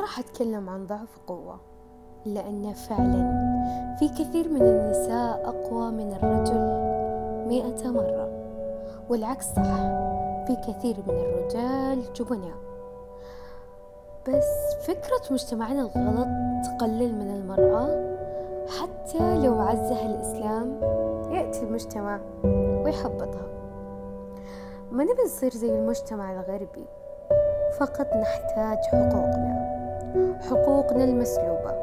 راح أتكلم عن ضعف وقوة لأن فعلا في كثير من النساء أقوى من الرجل مئة مرة. والعكس صح في كثير من الرجال جبناء بس فكرة مجتمعنا الغلط تقلل من المرأة حتى لو عزها الإسلام يأتي المجتمع ويحبطها. ما نبي نصير زي المجتمع الغربي فقط نحتاج حقوقنا. حقوقنا المسلوبة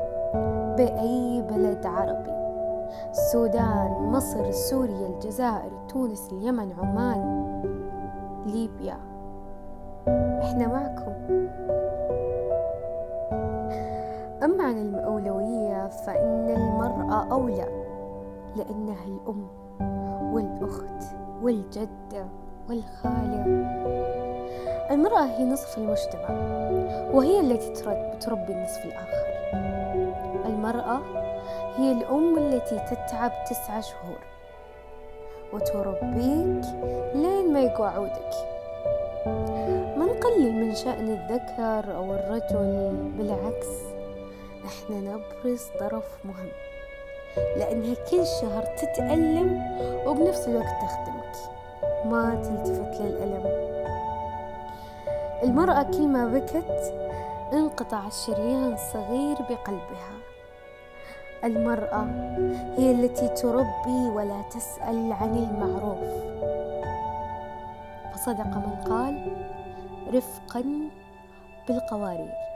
بأي بلد عربي. السودان مصر سوريا الجزائر تونس اليمن عمان ليبيا. إحنا معكم. أما عن الأولوية فإن المرأة أولى لأنها الأم والأخت والجدة والخالة. المرأة هي نصف المجتمع وهي التي تربي النصف الآخر. المرأة هي الأم التي تتعب تسعة شهور وتربيك لين ما يقوى عودك. ما نقلل من شأن الذكر أو الرجل؟ بالعكس إحنا نبرز طرف مهم لأنها كل شهر تتألم وبنفس الوقت تخدمك. ما تلتفت للألم. المرأة كل ما بكت انقطع الشريان الصغير بقلبها. المرأة هي التي تربي ولا تسأل عن المعروف. فصدق من قال رفقا بالقوارير.